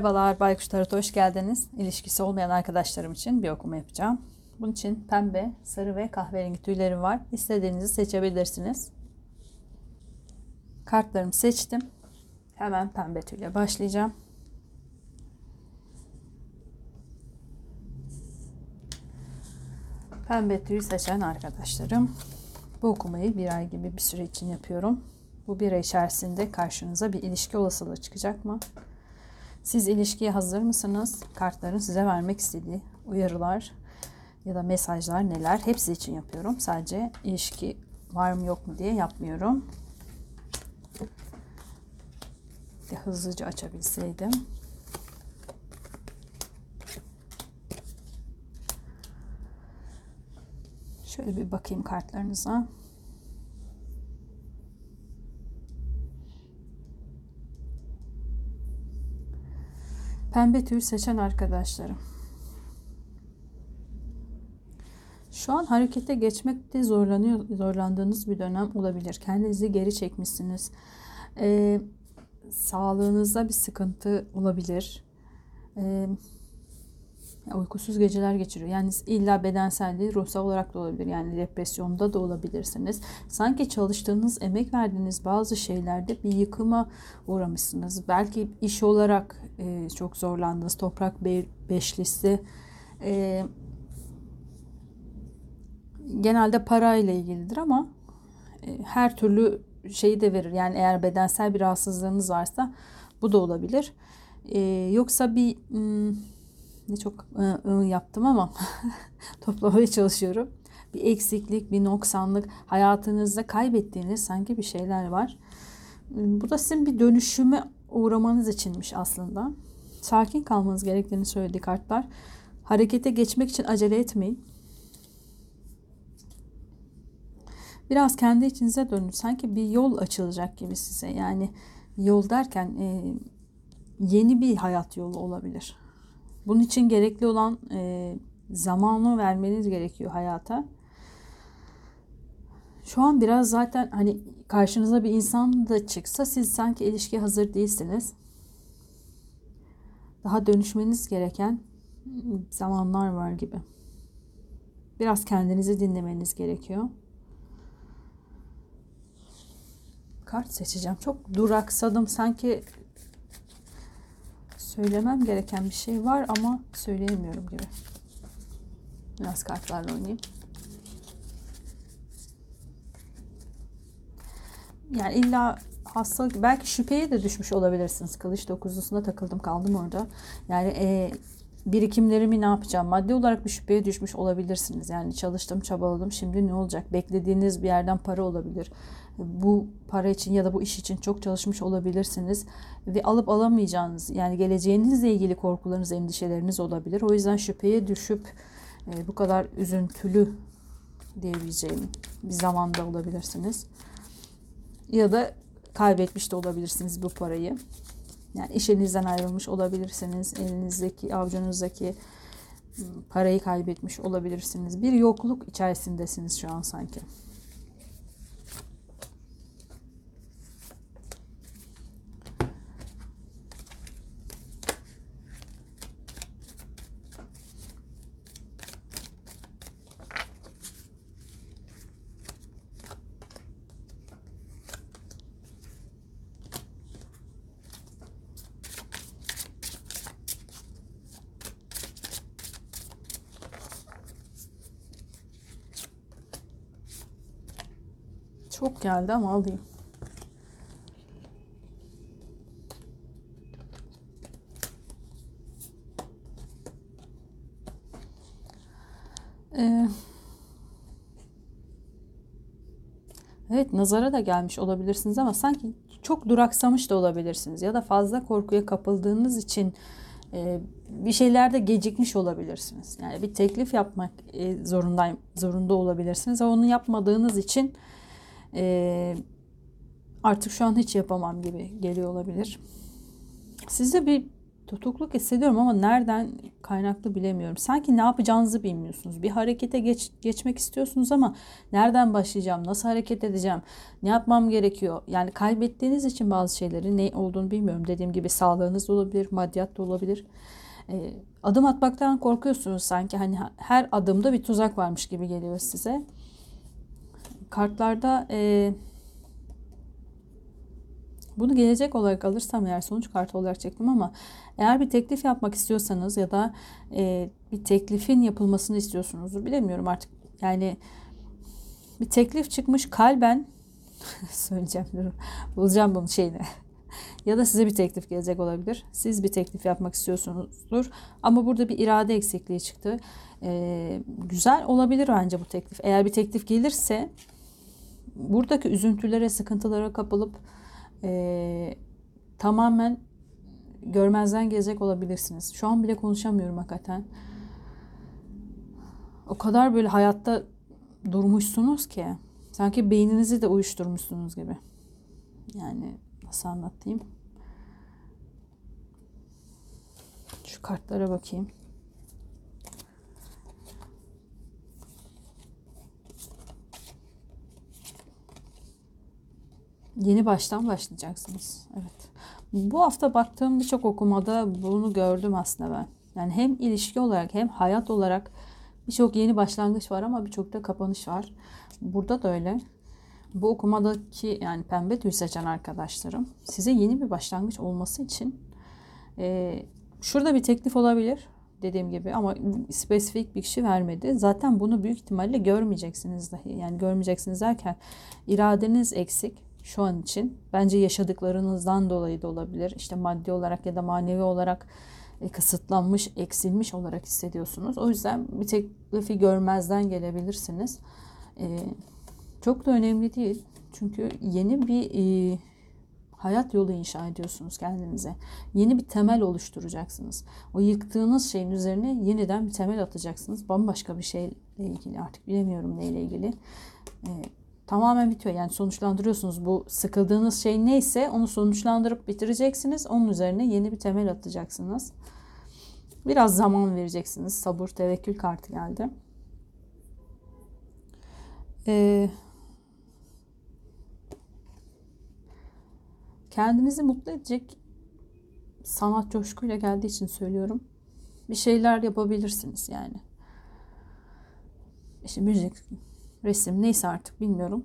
Merhabalar Baykuş Tarot hoş geldiniz. İlişkisi olmayan arkadaşlarım için bir okuma yapacağım. Bunun için pembe, sarı ve kahverengi tüylerim var. İstediğinizi seçebilirsiniz. Kartlarımı seçtim. Hemen pembe tüyle başlayacağım. Pembe tüyü seçen arkadaşlarım. Bu okumayı bir ay gibi bir süre için yapıyorum. Bu bir ay içerisinde karşınıza bir ilişki olasılığı çıkacak mı? Siz ilişkiye hazır mısınız? Kartların size vermek istediği uyarılar ya da mesajlar neler? Hepsi için yapıyorum. Sadece ilişki var mı yok mu diye yapmıyorum. Bir hızlıca açabilseydim. Şöyle bir bakayım kartlarınıza. Pembe tüy seçen arkadaşlarım. Şu an harekete geçmekte zorlanıyor, zorlandığınız bir dönem olabilir. Kendinizi geri çekmişsiniz. Ee, sağlığınızda bir sıkıntı olabilir. Ee, uykusuz geceler geçiriyor. Yani illa bedensel değil, ruhsal olarak da olabilir. Yani depresyonda da olabilirsiniz. Sanki çalıştığınız, emek verdiğiniz bazı şeylerde bir yıkıma uğramışsınız. Belki iş olarak e, çok zorlandınız. Toprak be beşlisi e, genelde parayla ilgilidir ama e, her türlü şeyi de verir. Yani eğer bedensel bir rahatsızlığınız varsa bu da olabilir. E, yoksa bir... Hmm, ne çok ı yaptım ama toplamaya çalışıyorum. Bir eksiklik, bir noksanlık, hayatınızda kaybettiğiniz sanki bir şeyler var. Bu da sizin bir dönüşüme uğramanız içinmiş aslında. Sakin kalmanız gerektiğini söyledi kartlar. Harekete geçmek için acele etmeyin. Biraz kendi içinize dönün. Sanki bir yol açılacak gibi size. Yani yol derken e, yeni bir hayat yolu olabilir. Bunun için gerekli olan e, zamanı vermeniz gerekiyor hayata. Şu an biraz zaten hani karşınıza bir insan da çıksa siz sanki ilişki hazır değilsiniz. Daha dönüşmeniz gereken zamanlar var gibi. Biraz kendinizi dinlemeniz gerekiyor. Kart seçeceğim. Çok duraksadım. Sanki söylemem gereken bir şey var ama söyleyemiyorum gibi. Biraz kartlarla oynayayım. Yani illa hastalık belki şüpheye de düşmüş olabilirsiniz. Kılıç dokuzlusuna takıldım kaldım orada. Yani e, birikimlerimi ne yapacağım? Maddi olarak bir şüpheye düşmüş olabilirsiniz. Yani çalıştım, çabaladım. Şimdi ne olacak? Beklediğiniz bir yerden para olabilir. Bu para için ya da bu iş için çok çalışmış olabilirsiniz ve alıp alamayacağınız yani geleceğinizle ilgili korkularınız, endişeleriniz olabilir. O yüzden şüpheye düşüp e, bu kadar üzüntülü diyebileceğim bir zamanda olabilirsiniz. Ya da kaybetmiş de olabilirsiniz bu parayı. Yani iş elinizden ayrılmış olabilirsiniz. Elinizdeki, avucunuzdaki ıı, parayı kaybetmiş olabilirsiniz. Bir yokluk içerisindesiniz şu an sanki. Çok geldi ama alayım. Ee, evet nazara da gelmiş olabilirsiniz ama sanki çok duraksamış da olabilirsiniz ya da fazla korkuya kapıldığınız için e, bir şeylerde gecikmiş olabilirsiniz. Yani bir teklif yapmak e, zorundayım zorunda olabilirsiniz ama onu yapmadığınız için e, artık şu an hiç yapamam gibi geliyor olabilir. Sizde bir tutukluk hissediyorum ama nereden kaynaklı bilemiyorum. Sanki ne yapacağınızı bilmiyorsunuz. Bir harekete geç, geçmek istiyorsunuz ama nereden başlayacağım, nasıl hareket edeceğim, ne yapmam gerekiyor? Yani kaybettiğiniz için bazı şeyleri ne olduğunu bilmiyorum. Dediğim gibi sağlığınız da olabilir, maddiyat da olabilir. E, adım atmaktan korkuyorsunuz sanki. Hani her adımda bir tuzak varmış gibi geliyor size. Kartlarda... E, bunu gelecek olarak alırsam eğer sonuç kartı olarak çektim ama eğer bir teklif yapmak istiyorsanız ya da e, bir teklifin yapılmasını istiyorsunuz bilemiyorum artık yani bir teklif çıkmış kalben söyleyeceğim dur bulacağım bunun şeyini ya da size bir teklif gelecek olabilir. Siz bir teklif yapmak istiyorsunuzdur. Ama burada bir irade eksikliği çıktı. Ee, güzel olabilir bence bu teklif. Eğer bir teklif gelirse buradaki üzüntülere, sıkıntılara kapılıp e, tamamen görmezden gelecek olabilirsiniz. Şu an bile konuşamıyorum hakikaten. O kadar böyle hayatta durmuşsunuz ki sanki beyninizi de uyuşturmuşsunuz gibi. Yani nasıl anlatayım? Şu kartlara bakayım. Yeni baştan başlayacaksınız. Evet. Bu hafta baktığım birçok okumada bunu gördüm aslında ben. Yani hem ilişki olarak hem hayat olarak birçok yeni başlangıç var ama birçok da kapanış var. Burada da öyle. Bu okumadaki yani pembe tüy seçen arkadaşlarım size yeni bir başlangıç olması için e, şurada bir teklif olabilir dediğim gibi ama spesifik bir kişi vermedi. Zaten bunu büyük ihtimalle görmeyeceksiniz dahi. Yani görmeyeceksiniz derken iradeniz eksik şu an için. Bence yaşadıklarınızdan dolayı da olabilir. İşte maddi olarak ya da manevi olarak e, kısıtlanmış, eksilmiş olarak hissediyorsunuz. O yüzden bir teklifi görmezden gelebilirsiniz. E, çok da önemli değil. Çünkü yeni bir e, hayat yolu inşa ediyorsunuz kendinize. Yeni bir temel oluşturacaksınız. O yıktığınız şeyin üzerine yeniden bir temel atacaksınız. Bambaşka bir şeyle ilgili artık bilemiyorum neyle ilgili. Tamamen bitiyor. Yani sonuçlandırıyorsunuz. Bu sıkıldığınız şey neyse onu sonuçlandırıp bitireceksiniz. Onun üzerine yeni bir temel atacaksınız. Biraz zaman vereceksiniz. Sabır, tevekkül kartı geldi. Ee, kendinizi mutlu edecek sanat coşkuyla geldiği için söylüyorum. Bir şeyler yapabilirsiniz yani. İşte müzik, resim neyse artık bilmiyorum.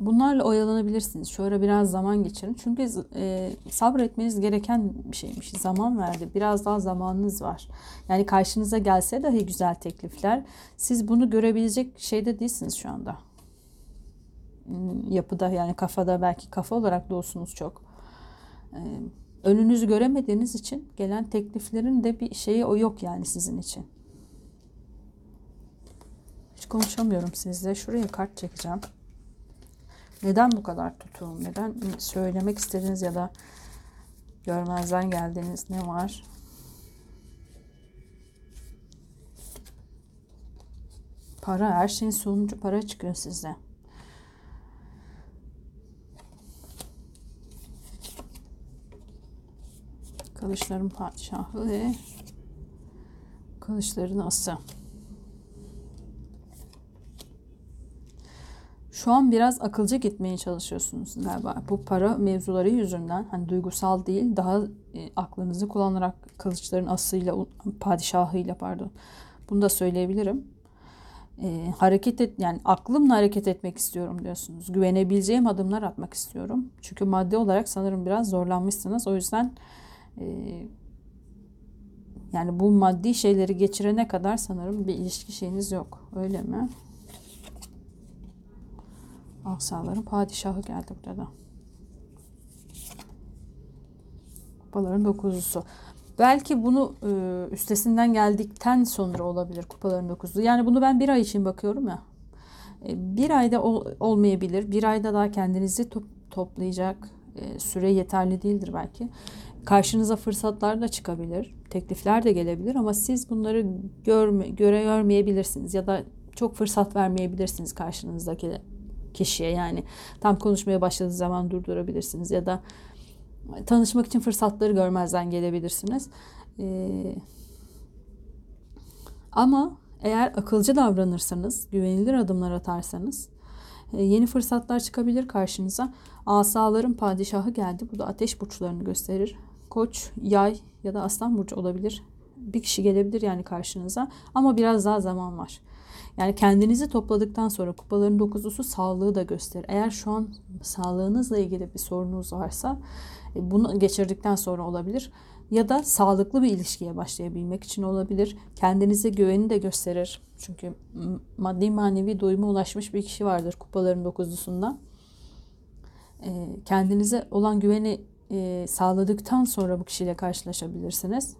Bunlarla oyalanabilirsiniz. Şöyle biraz zaman geçirin. Çünkü e, sabretmeniz gereken bir şeymiş. Zaman verdi. Biraz daha zamanınız var. Yani karşınıza gelse dahi güzel teklifler. Siz bunu görebilecek şeyde değilsiniz şu anda. Hmm, yapıda yani kafada belki kafa olarak doğusunuz çok. E, önünüzü göremediğiniz için gelen tekliflerin de bir şeyi o yok yani sizin için. Konuşamıyorum sizle. Şuraya kart çekeceğim. Neden bu kadar tutuğum? Neden söylemek istediğiniz ya da görmezden geldiğiniz ne var? Para, her şeyin sonucu para çıkıyor size. Kılıçların padişahı ve kılıçların ası. Şu an biraz akılcı gitmeye çalışıyorsunuz galiba. Bu para mevzuları yüzünden hani duygusal değil daha e, aklınızı kullanarak kılıçların asıyla padişahıyla pardon bunu da söyleyebilirim. E, hareket et yani aklımla hareket etmek istiyorum diyorsunuz. Güvenebileceğim adımlar atmak istiyorum. Çünkü maddi olarak sanırım biraz zorlanmışsınız. O yüzden e, yani bu maddi şeyleri geçirene kadar sanırım bir ilişki şeyiniz yok. Öyle mi? Asaların padişahı geldi burada da. Kupaların dokuzlusu. Belki bunu e, üstesinden geldikten sonra olabilir kupaların dokuzlu. Yani bunu ben bir ay için bakıyorum ya. E, bir ayda ol, olmayabilir. Bir ayda daha kendinizi top, toplayacak e, süre yeterli değildir belki. Karşınıza fırsatlar da çıkabilir. Teklifler de gelebilir ama siz bunları görme, göre görmeyebilirsiniz ya da çok fırsat vermeyebilirsiniz karşınızdaki kişiye yani tam konuşmaya başladığı zaman durdurabilirsiniz ya da tanışmak için fırsatları görmezden gelebilirsiniz. Ee, ama eğer akılcı davranırsanız, güvenilir adımlar atarsanız e, yeni fırsatlar çıkabilir karşınıza. Asaların padişahı geldi. Bu da ateş burçlarını gösterir. Koç, yay ya da aslan burcu olabilir. Bir kişi gelebilir yani karşınıza ama biraz daha zaman var. Yani kendinizi topladıktan sonra kupaların dokuzlusu sağlığı da gösterir. Eğer şu an sağlığınızla ilgili bir sorunuz varsa e, bunu geçirdikten sonra olabilir. Ya da sağlıklı bir ilişkiye başlayabilmek için olabilir. Kendinize güveni de gösterir. Çünkü maddi manevi doyuma ulaşmış bir kişi vardır kupaların dokuzlusunda. E, kendinize olan güveni e, sağladıktan sonra bu kişiyle karşılaşabilirsiniz.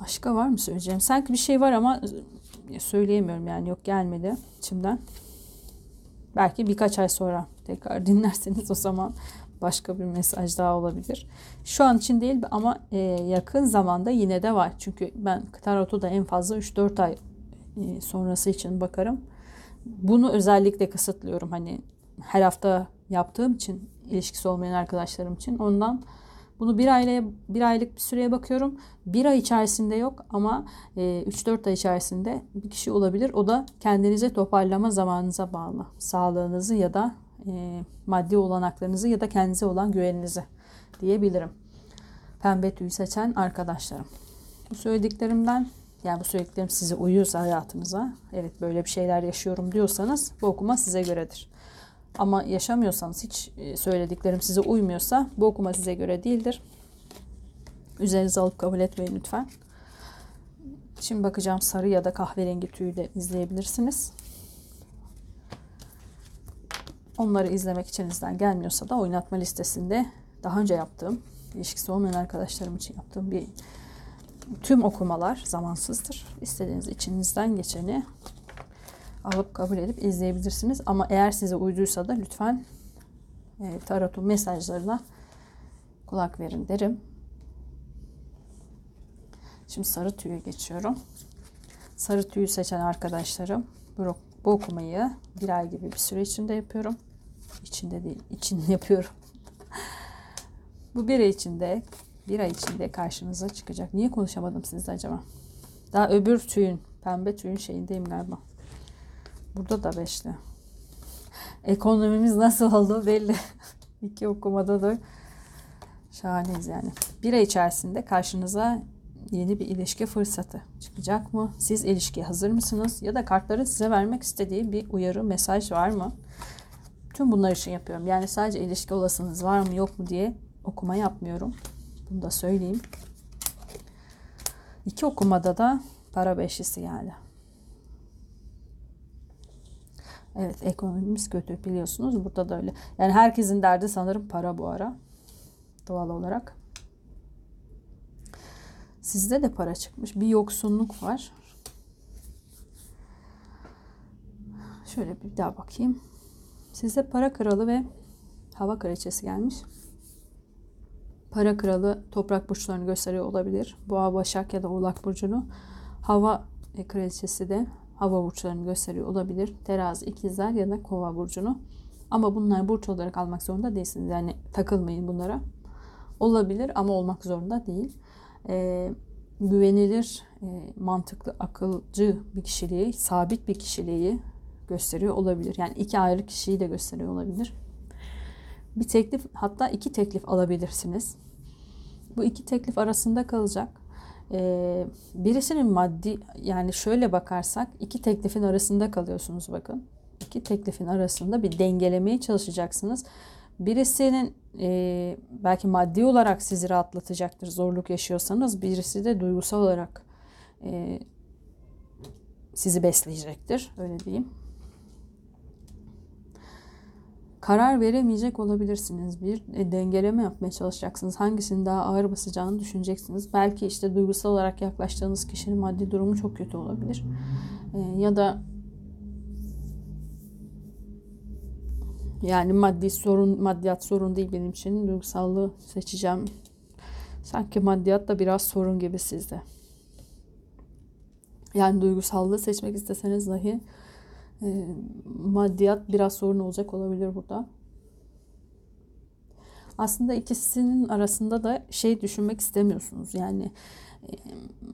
Başka var mı söyleyeceğim? Sanki bir şey var ama söyleyemiyorum yani yok gelmedi içimden. Belki birkaç ay sonra tekrar dinlerseniz o zaman başka bir mesaj daha olabilir. Şu an için değil ama e, yakın zamanda yine de var. Çünkü ben tarotu da en fazla 3-4 ay e, sonrası için bakarım. Bunu özellikle kısıtlıyorum. Hani her hafta yaptığım için ilişkisi olmayan arkadaşlarım için ondan bunu bir aileye bir aylık bir süreye bakıyorum. Bir ay içerisinde yok ama 3-4 e, ay içerisinde bir kişi olabilir. O da kendinize toparlama zamanınıza bağlı. Sağlığınızı ya da e, maddi olanaklarınızı ya da kendinize olan güveninizi diyebilirim. Pembe tüy seçen arkadaşlarım. Bu söylediklerimden yani bu söylediklerim size uyuyorsa hayatınıza, evet böyle bir şeyler yaşıyorum diyorsanız bu okuma size göredir. Ama yaşamıyorsanız hiç e, söylediklerim size uymuyorsa bu okuma size göre değildir. Üzerinize alıp kabul etmeyin lütfen. Şimdi bakacağım sarı ya da kahverengi tüyü de izleyebilirsiniz. Onları izlemek içinizden gelmiyorsa da oynatma listesinde daha önce yaptığım, ilişkisi olmayan arkadaşlarım için yaptığım bir tüm okumalar zamansızdır. İstediğiniz içinizden geçeni alıp kabul edip izleyebilirsiniz. Ama eğer size uyduysa da lütfen e, tarotun mesajlarına kulak verin derim. Şimdi sarı tüyü geçiyorum. Sarı tüyü seçen arkadaşlarım bu, bu okumayı bir ay gibi bir süre içinde yapıyorum. İçinde değil, için yapıyorum. bu bir ay içinde, bir ay içinde karşınıza çıkacak. Niye konuşamadım sizle acaba? Daha öbür tüyün, pembe tüyün şeyindeyim galiba. Burada da beşli. Ekonomimiz nasıl oldu belli. İki okumada da şahaneyiz yani. Bir ay içerisinde karşınıza yeni bir ilişki fırsatı çıkacak mı? Siz ilişkiye hazır mısınız? Ya da kartların size vermek istediği bir uyarı, mesaj var mı? Tüm bunlar için yapıyorum. Yani sadece ilişki olasınız var mı yok mu diye okuma yapmıyorum. Bunu da söyleyeyim. İki okumada da para beşlisi geldi. Evet ekonomimiz kötü biliyorsunuz. Burada da öyle. Yani herkesin derdi sanırım para bu ara. Doğal olarak. Sizde de para çıkmış. Bir yoksunluk var. Şöyle bir daha bakayım. Size para kralı ve hava kraliçesi gelmiş. Para kralı toprak burçlarını gösteriyor olabilir. Boğa, Başak ya da Oğlak burcunu. Hava kraliçesi de hava burçlarını gösteriyor olabilir. Terazi, ikizler ya da kova burcunu. Ama bunlar burç olarak almak zorunda değilsiniz. Yani takılmayın bunlara. Olabilir ama olmak zorunda değil. Ee, güvenilir, e, mantıklı, akılcı bir kişiliği, sabit bir kişiliği gösteriyor olabilir. Yani iki ayrı kişiyi de gösteriyor olabilir. Bir teklif hatta iki teklif alabilirsiniz. Bu iki teklif arasında kalacak. Ee, birisinin maddi yani şöyle bakarsak iki teklifin arasında kalıyorsunuz bakın. İki teklifin arasında bir dengelemeye çalışacaksınız. Birisinin e, belki maddi olarak sizi rahatlatacaktır zorluk yaşıyorsanız. Birisi de duygusal olarak e, sizi besleyecektir. Öyle diyeyim karar veremeyecek olabilirsiniz. Bir e, dengeleme yapmaya çalışacaksınız. Hangisinin daha ağır basacağını düşüneceksiniz. Belki işte duygusal olarak yaklaştığınız kişinin maddi durumu çok kötü olabilir. E, ya da yani maddi sorun, maddiyat sorun değil benim için. Duygusallığı seçeceğim. Sanki maddiyat da biraz sorun gibi sizde. Yani duygusallığı seçmek isteseniz dahi e, maddiyat biraz sorun olacak olabilir burada. aslında ikisinin arasında da şey düşünmek istemiyorsunuz. Yani e,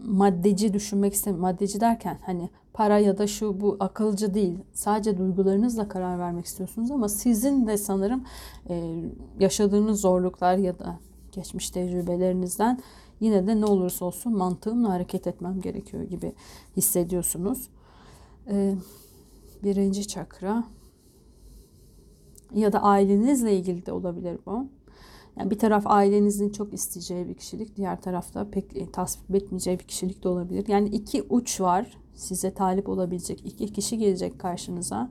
maddeci düşünmek istemiyorum. Maddeci derken hani para ya da şu bu akılcı değil. Sadece duygularınızla karar vermek istiyorsunuz ama sizin de sanırım e, yaşadığınız zorluklar ya da geçmiş tecrübelerinizden yine de ne olursa olsun mantığımla hareket etmem gerekiyor gibi hissediyorsunuz. E, birinci çakra ya da ailenizle ilgili de olabilir bu. Yani bir taraf ailenizin çok isteyeceği bir kişilik, diğer tarafta pek e, tasvip etmeyeceği bir kişilik de olabilir. Yani iki uç var. Size talip olabilecek iki kişi gelecek karşınıza.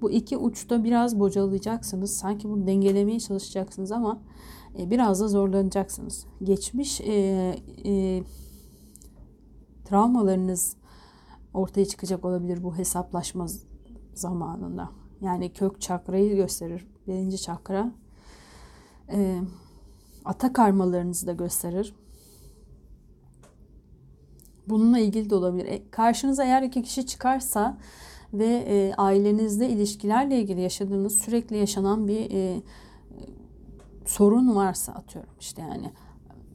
Bu iki uçta biraz bocalayacaksınız. Sanki bunu dengelemeye çalışacaksınız ama e, biraz da zorlanacaksınız. Geçmiş e, e, travmalarınız ortaya çıkacak olabilir bu hesaplaşma zamanında. Yani kök çakrayı gösterir. Birinci çakra. E, ata karmalarınızı da gösterir. Bununla ilgili de olabilir. E, karşınıza eğer iki kişi çıkarsa ve e, ailenizde ilişkilerle ilgili yaşadığınız sürekli yaşanan bir e, sorun varsa atıyorum işte yani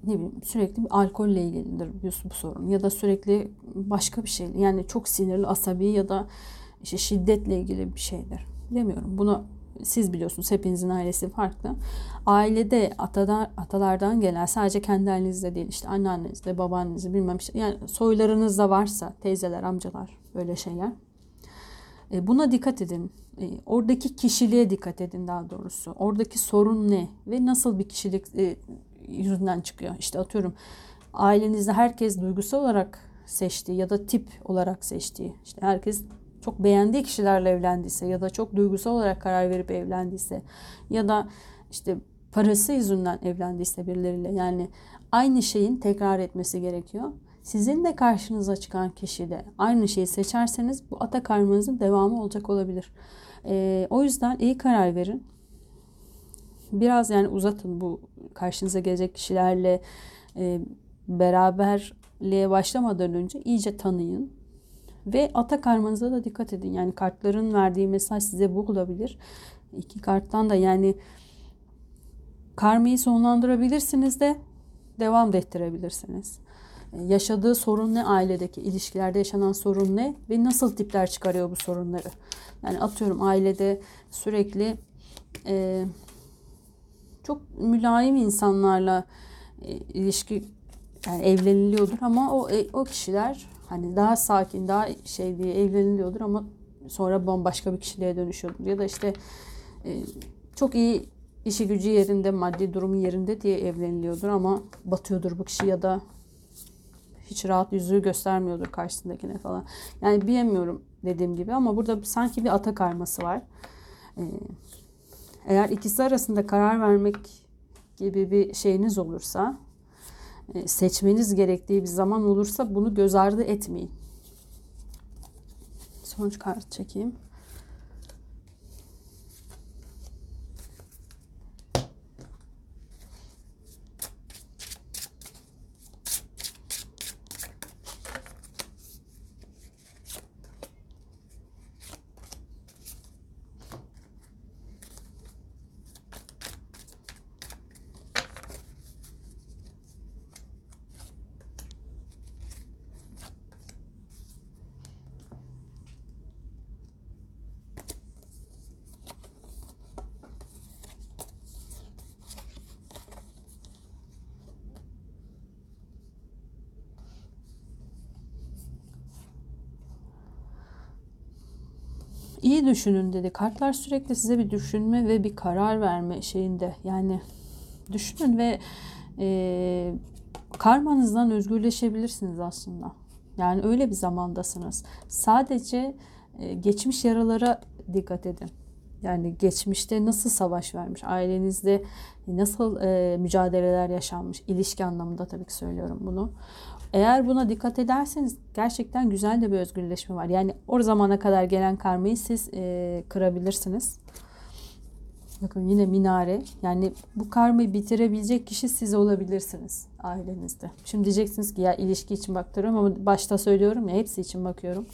ne bileyim sürekli bir alkolle ilgilidir bu sorun ya da sürekli başka bir şey yani çok sinirli asabi ya da işte şiddetle ilgili bir şeydir. Bilemiyorum. Bunu siz biliyorsunuz. Hepinizin ailesi farklı. Ailede atadan, atalardan gelen sadece kendi ailenizde değil işte anneannenizde, babaannenizde bilmem işte yani soylarınızda varsa teyzeler, amcalar böyle şeyler. E, buna dikkat edin. E, oradaki kişiliğe dikkat edin daha doğrusu. Oradaki sorun ne ve nasıl bir kişilik e, yüzünden çıkıyor. İşte atıyorum ailenizde herkes duygusal olarak seçtiği ya da tip olarak seçtiği. İşte herkes çok beğendiği kişilerle evlendiyse ya da çok duygusal olarak karar verip evlendiyse ya da işte parası yüzünden evlendiyse birileriyle yani aynı şeyin tekrar etmesi gerekiyor. Sizin de karşınıza çıkan kişi de aynı şeyi seçerseniz bu ata karmanızın devamı olacak olabilir. Ee, o yüzden iyi karar verin. Biraz yani uzatın bu karşınıza gelecek kişilerle e, beraberliğe başlamadan önce iyice tanıyın ve ata karmanıza da dikkat edin. Yani kartların verdiği mesaj size bu olabilir. İki karttan da yani karmayı sonlandırabilirsiniz de devam da ettirebilirsiniz. Yaşadığı sorun ne ailedeki ilişkilerde yaşanan sorun ne ve nasıl tipler çıkarıyor bu sorunları. Yani atıyorum ailede sürekli e, çok mülayim insanlarla e, ilişki yani evleniliyordur ama o e, o kişiler Hani daha sakin, daha şey diye evleniliyordur ama sonra bambaşka bir kişiliğe dönüşüyordur. Ya da işte e, çok iyi işi gücü yerinde, maddi durumu yerinde diye evleniliyordur ama batıyordur bu kişi ya da hiç rahat yüzü göstermiyordur karşısındakine falan. Yani bilemiyorum dediğim gibi ama burada sanki bir ata karması var. Ee, eğer ikisi arasında karar vermek gibi bir şeyiniz olursa seçmeniz gerektiği bir zaman olursa bunu göz ardı etmeyin. Sonuç kart çekeyim. İyi düşünün dedi. Kartlar sürekli size bir düşünme ve bir karar verme şeyinde. Yani düşünün ve e, karmanızdan özgürleşebilirsiniz aslında. Yani öyle bir zamandasınız. Sadece e, geçmiş yaralara dikkat edin. Yani geçmişte nasıl savaş vermiş, ailenizde nasıl e, mücadeleler yaşanmış, ilişki anlamında tabii ki söylüyorum bunu. Eğer buna dikkat ederseniz gerçekten güzel de bir özgürleşme var. Yani o zamana kadar gelen karmayı siz e, kırabilirsiniz. Bakın yine minare. Yani bu karmayı bitirebilecek kişi siz olabilirsiniz ailenizde. Şimdi diyeceksiniz ki ya ilişki için bakıyorum ama başta söylüyorum ya hepsi için bakıyorum.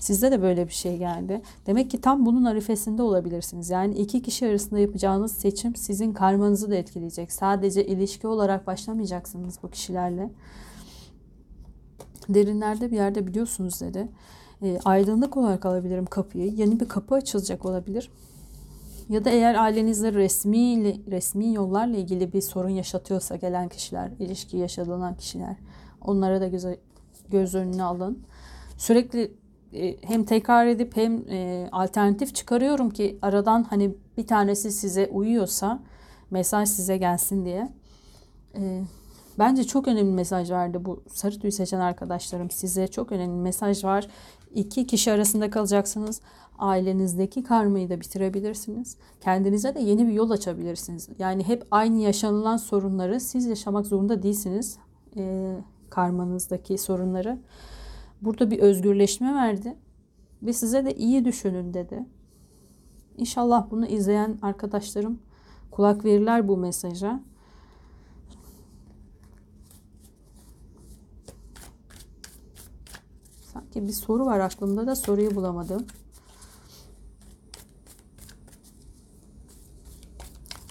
Sizde de böyle bir şey geldi. Demek ki tam bunun arifesinde olabilirsiniz. Yani iki kişi arasında yapacağınız seçim sizin karmanızı da etkileyecek. Sadece ilişki olarak başlamayacaksınız bu kişilerle. Derinlerde bir yerde biliyorsunuz dedi. E, aydınlık olarak alabilirim kapıyı. Yeni bir kapı açılacak olabilir. Ya da eğer ailenizde resmi resmi yollarla ilgili bir sorun yaşatıyorsa gelen kişiler, ilişki yaşadığından kişiler onlara da göz, göz önüne alın. Sürekli hem tekrar edip hem e, alternatif çıkarıyorum ki aradan hani bir tanesi size uyuyorsa mesaj size gelsin diye. E, bence çok önemli mesaj verdi bu sarı tüy seçen arkadaşlarım. Size çok önemli mesaj var. İki kişi arasında kalacaksınız. Ailenizdeki karmayı da bitirebilirsiniz. Kendinize de yeni bir yol açabilirsiniz. Yani hep aynı yaşanılan sorunları siz yaşamak zorunda değilsiniz. E, karmanızdaki sorunları. Burada bir özgürleşme verdi. Ve size de iyi düşünün dedi. İnşallah bunu izleyen arkadaşlarım kulak verirler bu mesaja. Sanki bir soru var aklımda da soruyu bulamadım.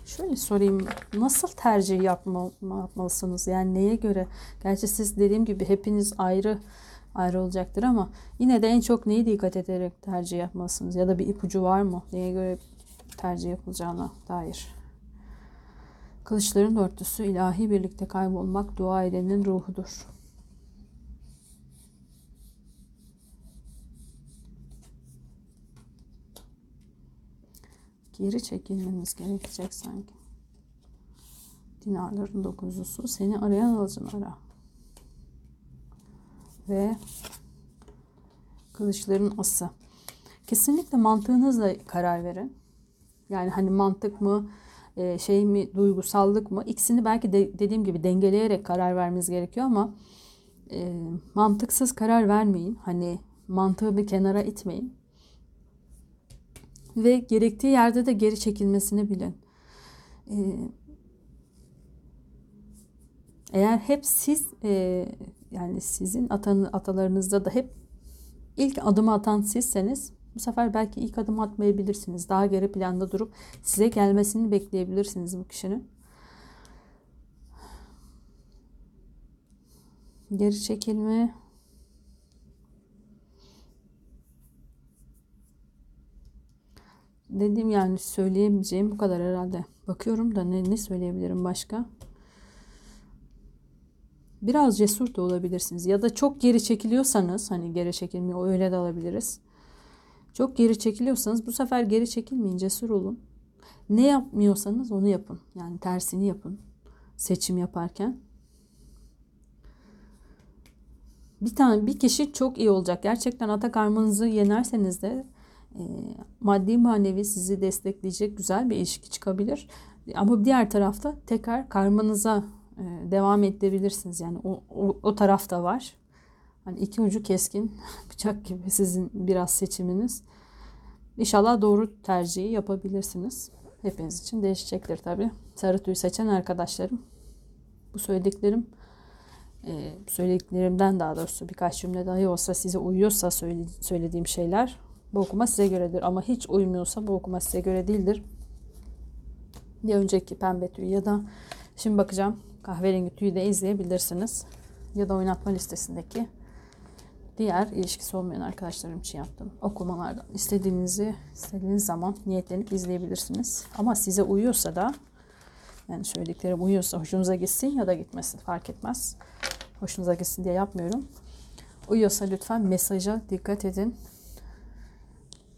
Şöyle sorayım. Nasıl tercih yapma, yapmalısınız? Yani neye göre? Gerçi siz dediğim gibi hepiniz ayrı ayrı olacaktır ama yine de en çok neyi dikkat ederek tercih yapmalısınız? Ya da bir ipucu var mı? Neye göre tercih yapılacağına dair. Kılıçların dörtlüsü ilahi birlikte kaybolmak dua edenin ruhudur. Geri çekilmemiz gerekecek sanki. Dinarların dokuzlusu seni arayan alıcın ara. Ve kılıçların ası. Kesinlikle mantığınızla karar verin. Yani hani mantık mı, e, şey mi, duygusallık mı? İkisini belki de dediğim gibi dengeleyerek karar vermeniz gerekiyor ama e, mantıksız karar vermeyin. Hani mantığı bir kenara itmeyin ve gerektiği yerde de geri çekilmesini bilin. Ee, eğer hep siz e, yani sizin atan, atalarınızda da hep ilk adımı atan sizseniz bu sefer belki ilk adım atmayabilirsiniz. Daha geri planda durup size gelmesini bekleyebilirsiniz bu kişinin. Geri çekilme dediğim yani söyleyemeyeceğim bu kadar herhalde. Bakıyorum da ne, ne söyleyebilirim başka? Biraz cesur da olabilirsiniz. Ya da çok geri çekiliyorsanız hani geri çekilmiyor öyle de alabiliriz. Çok geri çekiliyorsanız bu sefer geri çekilmeyin cesur olun. Ne yapmıyorsanız onu yapın. Yani tersini yapın. Seçim yaparken. Bir tane bir kişi çok iyi olacak. Gerçekten ata karmanızı yenerseniz de e, maddi manevi sizi destekleyecek güzel bir ilişki çıkabilir. Ama diğer tarafta tekrar karmanıza devam edebilirsiniz. Yani o, o, o taraf da var. Hani iki ucu keskin bıçak gibi sizin biraz seçiminiz. İnşallah doğru tercihi yapabilirsiniz. Hepiniz için değişecektir tabii. Sarı tüy seçen arkadaşlarım. Bu söylediklerim e, söylediklerimden daha doğrusu birkaç cümle dahi olsa size uyuyorsa söylediğim şeyler bu okuma size göredir. Ama hiç uymuyorsa bu okuma size göre değildir. Bir önceki pembe tüyü ya da şimdi bakacağım kahverengi tüyü de izleyebilirsiniz. Ya da oynatma listesindeki diğer ilişkisi olmayan arkadaşlarım için yaptım. Okumalardan istediğinizi istediğiniz zaman niyetlenip izleyebilirsiniz. Ama size uyuyorsa da yani söylediklerim uyuyorsa hoşunuza gitsin ya da gitmesin fark etmez. Hoşunuza gitsin diye yapmıyorum. Uyuyorsa lütfen mesaja dikkat edin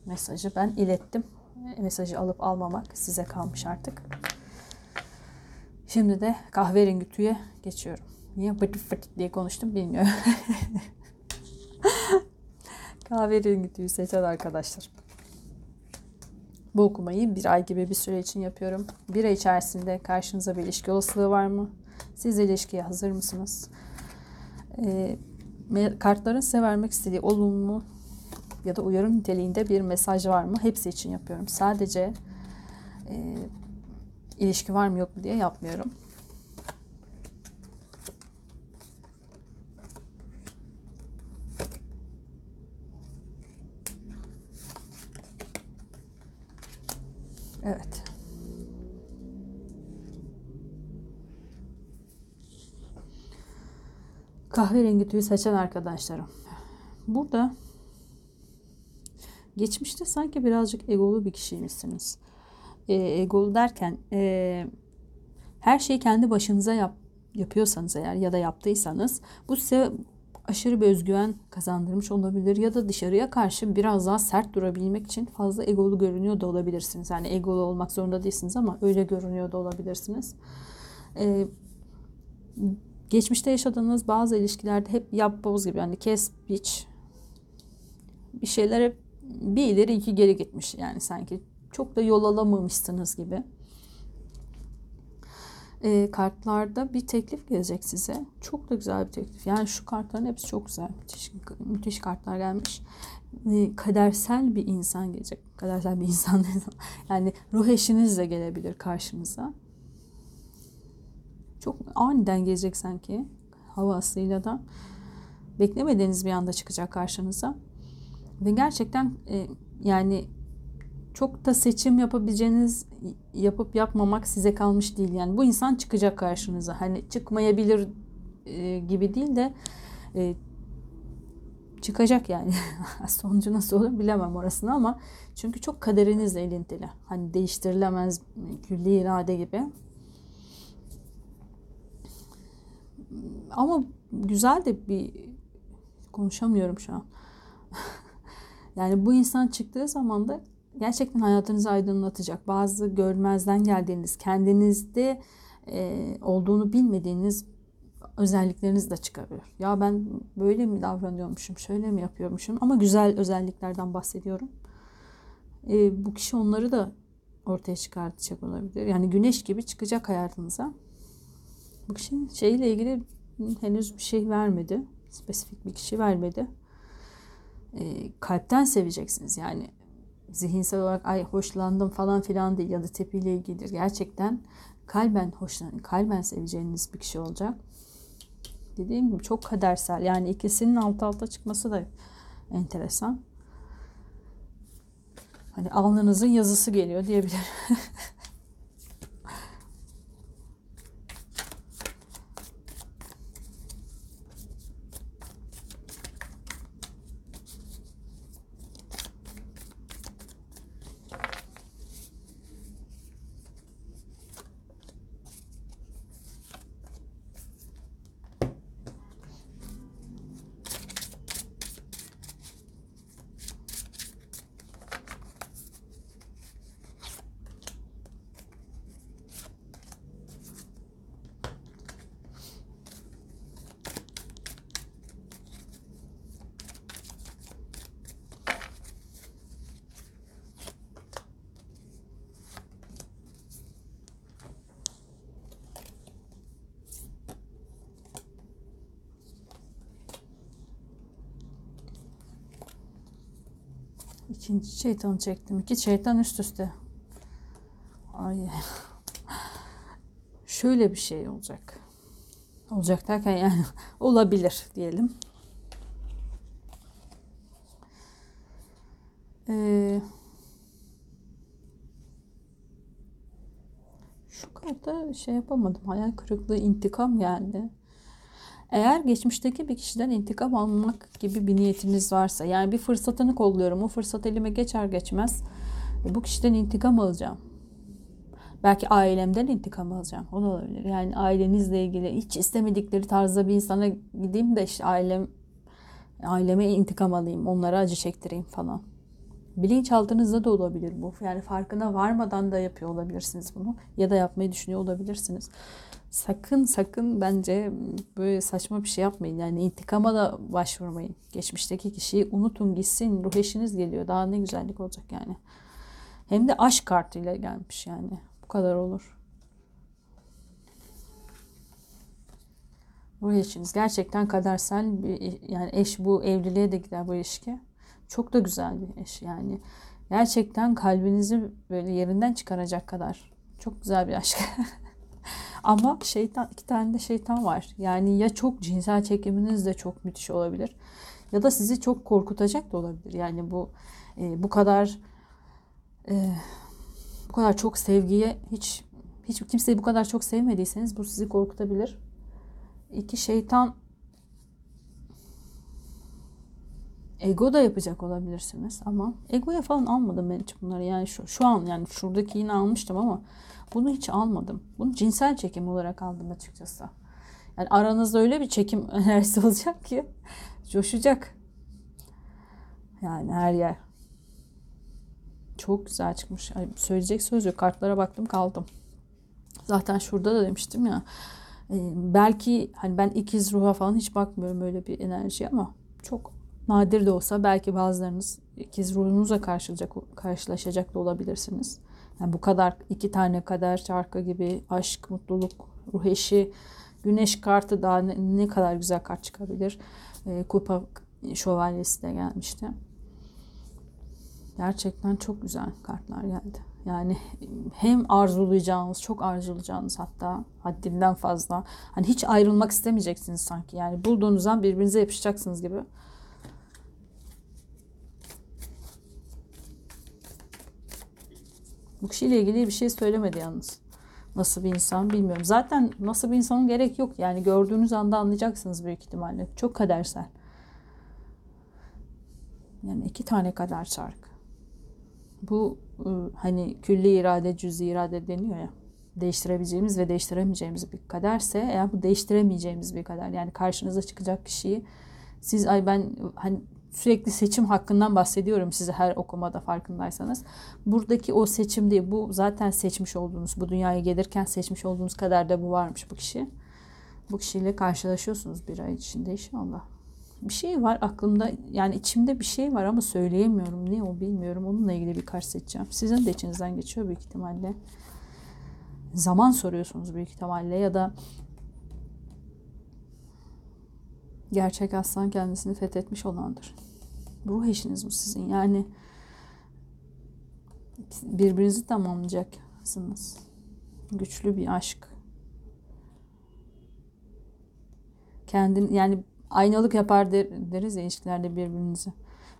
mesajı ben ilettim. Mesajı alıp almamak size kalmış artık. Şimdi de kahverengi tüye geçiyorum. Niye fıt fıt diye konuştum bilmiyorum. kahverengi tüyü seçen arkadaşlar. Bu okumayı bir ay gibi bir süre için yapıyorum. Bir ay içerisinde karşınıza bir ilişki olasılığı var mı? Siz ilişkiye hazır mısınız? Ee, kartların size vermek istediği olumlu ya da uyarı niteliğinde bir mesaj var mı? Hepsi için yapıyorum. Sadece e, ilişki var mı yok mu diye yapmıyorum. Evet. Kahverengi tüyü seçen arkadaşlarım. Burada geçmişte sanki birazcık egolu bir kişiymişsiniz. E, egolu derken e, her şeyi kendi başınıza yap, yapıyorsanız eğer ya da yaptıysanız bu size aşırı bir özgüven kazandırmış olabilir ya da dışarıya karşı biraz daha sert durabilmek için fazla egolu görünüyor da olabilirsiniz. Yani egolu olmak zorunda değilsiniz ama öyle görünüyor da olabilirsiniz. Ee, geçmişte yaşadığınız bazı ilişkilerde hep yap boz gibi yani kes biç bir şeyler hep bir ileri iki geri gitmiş yani sanki çok da yol alamamışsınız gibi e, kartlarda bir teklif gelecek size. Çok da güzel bir teklif. Yani şu kartların hepsi çok güzel. Müthiş, müthiş kartlar gelmiş. E, kadersel bir insan gelecek. Kadersel bir insan yani ruh eşiniz de gelebilir karşınıza. Çok aniden gelecek sanki. Havasıyla da. Beklemediğiniz bir anda çıkacak karşınıza. Ve gerçekten e, yani çok da seçim yapabileceğiniz yapıp yapmamak size kalmış değil. Yani bu insan çıkacak karşınıza. Hani çıkmayabilir e, gibi değil de e, çıkacak yani. Sonucu nasıl olur bilemem orasını ama çünkü çok kaderinizle ilintili. Hani değiştirilemez külli irade gibi. Ama güzel de bir konuşamıyorum şu an. yani bu insan çıktığı zaman da gerçekten hayatınızı aydınlatacak. Bazı görmezden geldiğiniz, kendinizde e, olduğunu bilmediğiniz özellikleriniz de çıkarıyor. Ya ben böyle mi davranıyormuşum, şöyle mi yapıyormuşum ama güzel özelliklerden bahsediyorum. E, bu kişi onları da ortaya çıkartacak olabilir. Yani güneş gibi çıkacak hayatınıza. Bu kişinin şeyle ilgili henüz bir şey vermedi. Spesifik bir kişi vermedi. E, kalpten seveceksiniz. Yani zihinsel olarak ay hoşlandım falan filan değil ya da tepiyle ilgilidir. Gerçekten kalben hoşlan, kalben seveceğiniz bir kişi olacak. Dediğim gibi çok kadersel. Yani ikisinin alt alta çıkması da enteresan. Hani alnınızın yazısı geliyor diyebilirim. İkinci şeytanı çektim. İki şeytan üst üste. Ay. Şöyle bir şey olacak. Olacak derken yani olabilir diyelim. Ee, şu kartta şey yapamadım. Hayal kırıklığı, intikam geldi. Eğer geçmişteki bir kişiden intikam almak gibi bir niyetiniz varsa yani bir fırsatını kolluyorum o fırsat elime geçer geçmez e, bu kişiden intikam alacağım. Belki ailemden intikam alacağım. O da olabilir. Yani ailenizle ilgili hiç istemedikleri tarzda bir insana gideyim de işte ailem aileme intikam alayım. Onlara acı çektireyim falan. Bilinçaltınızda da olabilir bu. Yani farkına varmadan da yapıyor olabilirsiniz bunu. Ya da yapmayı düşünüyor olabilirsiniz sakın sakın bence böyle saçma bir şey yapmayın. Yani intikama da başvurmayın. Geçmişteki kişiyi unutun gitsin. Ruh eşiniz geliyor. Daha ne güzellik olacak yani. Hem de aşk kartıyla gelmiş yani. Bu kadar olur. Ruh eşiniz gerçekten kadersel bir yani eş bu evliliğe de gider bu ilişki. Çok da güzel bir eş yani. Gerçekten kalbinizi böyle yerinden çıkaracak kadar çok güzel bir aşk. Ama şeytan iki tane de şeytan var. Yani ya çok cinsel çekiminiz de çok müthiş olabilir. Ya da sizi çok korkutacak da olabilir. Yani bu e, bu kadar e, bu kadar çok sevgiye hiç hiç kimseyi bu kadar çok sevmediyseniz bu sizi korkutabilir. İki şeytan ego da yapacak olabilirsiniz ama egoya falan almadım ben hiç bunları yani şu, şu an yani şuradaki yine almıştım ama bunu hiç almadım. Bunu cinsel çekim olarak aldım açıkçası. Yani aranızda öyle bir çekim enerjisi olacak ki coşacak. Yani her yer. Çok güzel çıkmış. Ay, söyleyecek söz yok. Kartlara baktım kaldım. Zaten şurada da demiştim ya. E, belki hani ben ikiz ruha falan hiç bakmıyorum öyle bir enerji ama çok nadir de olsa belki bazılarınız ikiz ruhunuzla karşılaşacak, karşılaşacak da olabilirsiniz. Yani bu kadar iki tane kadar şarkı gibi aşk, mutluluk, ruh eşi, güneş kartı daha ne, ne kadar güzel kart çıkabilir. E, kupa şövalyesi de gelmişti. Gerçekten çok güzel kartlar geldi. Yani hem arzulayacağınız, çok arzulayacağınız hatta haddinden fazla. Hani hiç ayrılmak istemeyeceksiniz sanki. Yani bulduğunuzdan birbirinize yapışacaksınız gibi. Bu kişiyle ilgili bir şey söylemedi yalnız. Nasıl bir insan bilmiyorum. Zaten nasıl bir insanın gerek yok. Yani gördüğünüz anda anlayacaksınız büyük ihtimalle. Çok kadersel. Yani iki tane kader çark. Bu ıı, hani külli irade, cüzi irade deniyor ya. Değiştirebileceğimiz ve değiştiremeyeceğimiz bir kaderse eğer bu değiştiremeyeceğimiz bir kader yani karşınıza çıkacak kişiyi siz ay ben hani sürekli seçim hakkından bahsediyorum size her okumada farkındaysanız. Buradaki o seçim değil. Bu zaten seçmiş olduğunuz, bu dünyaya gelirken seçmiş olduğunuz kadar da bu varmış bu kişi. Bu kişiyle karşılaşıyorsunuz bir ay içinde inşallah. Bir şey var aklımda yani içimde bir şey var ama söyleyemiyorum. Ne o bilmiyorum. Onunla ilgili bir kart seçeceğim. Sizin de içinizden geçiyor büyük ihtimalle. Zaman soruyorsunuz büyük ihtimalle ya da gerçek aslan kendisini fethetmiş olandır. Ruh eşiniz bu sizin. Yani birbirinizi tamamlayacaksınız. Güçlü bir aşk. Kendin yani aynalık yapar der, deriz ya ilişkilerde birbirinizi.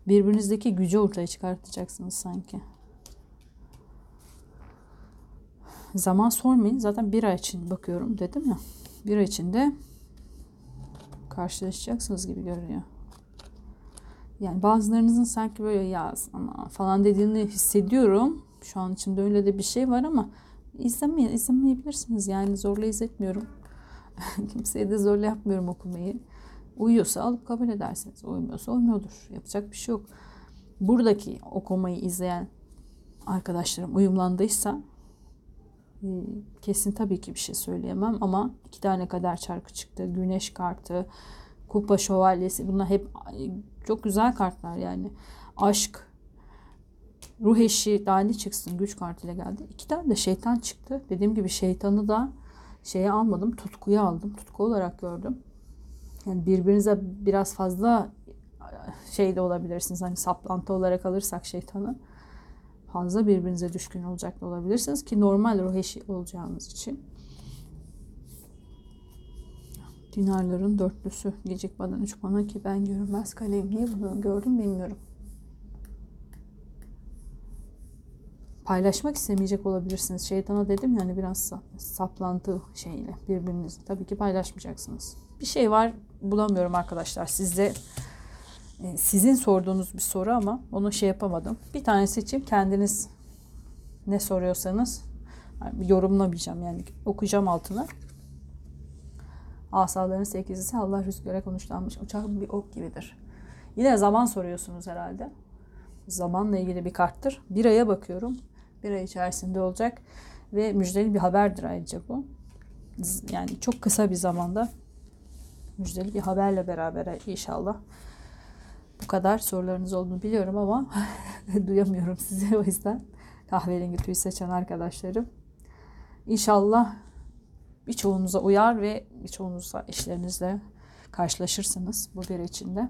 Birbirinizdeki gücü ortaya çıkartacaksınız sanki. Zaman sormayın. Zaten bir ay için bakıyorum dedim ya. Bir ay içinde karşılaşacaksınız gibi görünüyor. Yani bazılarınızın sanki böyle ya falan dediğini hissediyorum. Şu an içinde öyle de bir şey var ama izlemeye, izlemeyebilirsiniz. Yani zorla izletmiyorum. Kimseye de zorla yapmıyorum okumayı. Uyuyorsa alıp kabul edersiniz. Uymuyorsa uymuyordur. Yapacak bir şey yok. Buradaki okumayı izleyen arkadaşlarım uyumlandıysa kesin tabii ki bir şey söyleyemem ama iki tane kadar çarkı çıktı. Güneş kartı, kupa şövalyesi bunlar hep çok güzel kartlar yani. Aşk, ruh eşi daha ne çıksın güç kartıyla geldi. İki tane de şeytan çıktı. Dediğim gibi şeytanı da şeye almadım tutkuya aldım. Tutku olarak gördüm. Yani birbirinize biraz fazla şey de olabilirsiniz. Hani saplantı olarak alırsak şeytanı fazla birbirinize düşkün olacak da olabilirsiniz ki normal ruh eşi olacağınız için. Dinarların dörtlüsü gecikmeden üç bana ki ben görünmez kaleyim. Niye bunu gördüm bilmiyorum. Paylaşmak istemeyecek olabilirsiniz. Şeytana dedim yani biraz saplantı şeyle birbirinizi. Tabii ki paylaşmayacaksınız. Bir şey var bulamıyorum arkadaşlar. Sizde sizin sorduğunuz bir soru ama onu şey yapamadım. Bir tane seçeyim. Kendiniz ne soruyorsanız yorumlamayacağım yani okuyacağım altına. Asaların sekizisi Allah rüzgara konuşlanmış uçak bir ok gibidir. Yine zaman soruyorsunuz herhalde. Zamanla ilgili bir karttır. Bir aya bakıyorum. Bir ay içerisinde olacak. Ve müjdeli bir haberdir ayrıca bu. Yani çok kısa bir zamanda müjdeli bir haberle beraber inşallah. Bu kadar sorularınız olduğunu biliyorum ama duyamıyorum sizi o yüzden. Kahverengi tüy seçen arkadaşlarım. İnşallah birçoğunuza uyar ve birçoğunuzla eşlerinizle karşılaşırsınız bu bir içinde.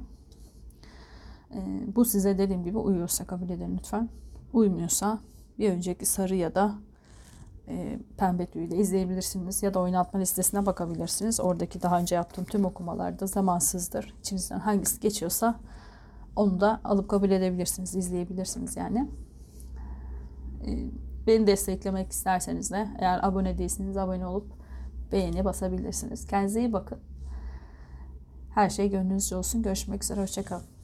Ee, bu size dediğim gibi uyuyorsa kabul edin lütfen. Uymuyorsa bir önceki sarı ya da e, pembe tüyü izleyebilirsiniz ya da oynatma listesine bakabilirsiniz. Oradaki daha önce yaptığım tüm okumalarda zamansızdır. İçinizden hangisi geçiyorsa onu da alıp kabul edebilirsiniz, izleyebilirsiniz yani. E, beni desteklemek isterseniz de eğer abone değilseniz abone olup beğeni basabilirsiniz. Kendinize iyi bakın. Her şey gönlünüzce olsun. Görüşmek üzere. Hoşçakalın.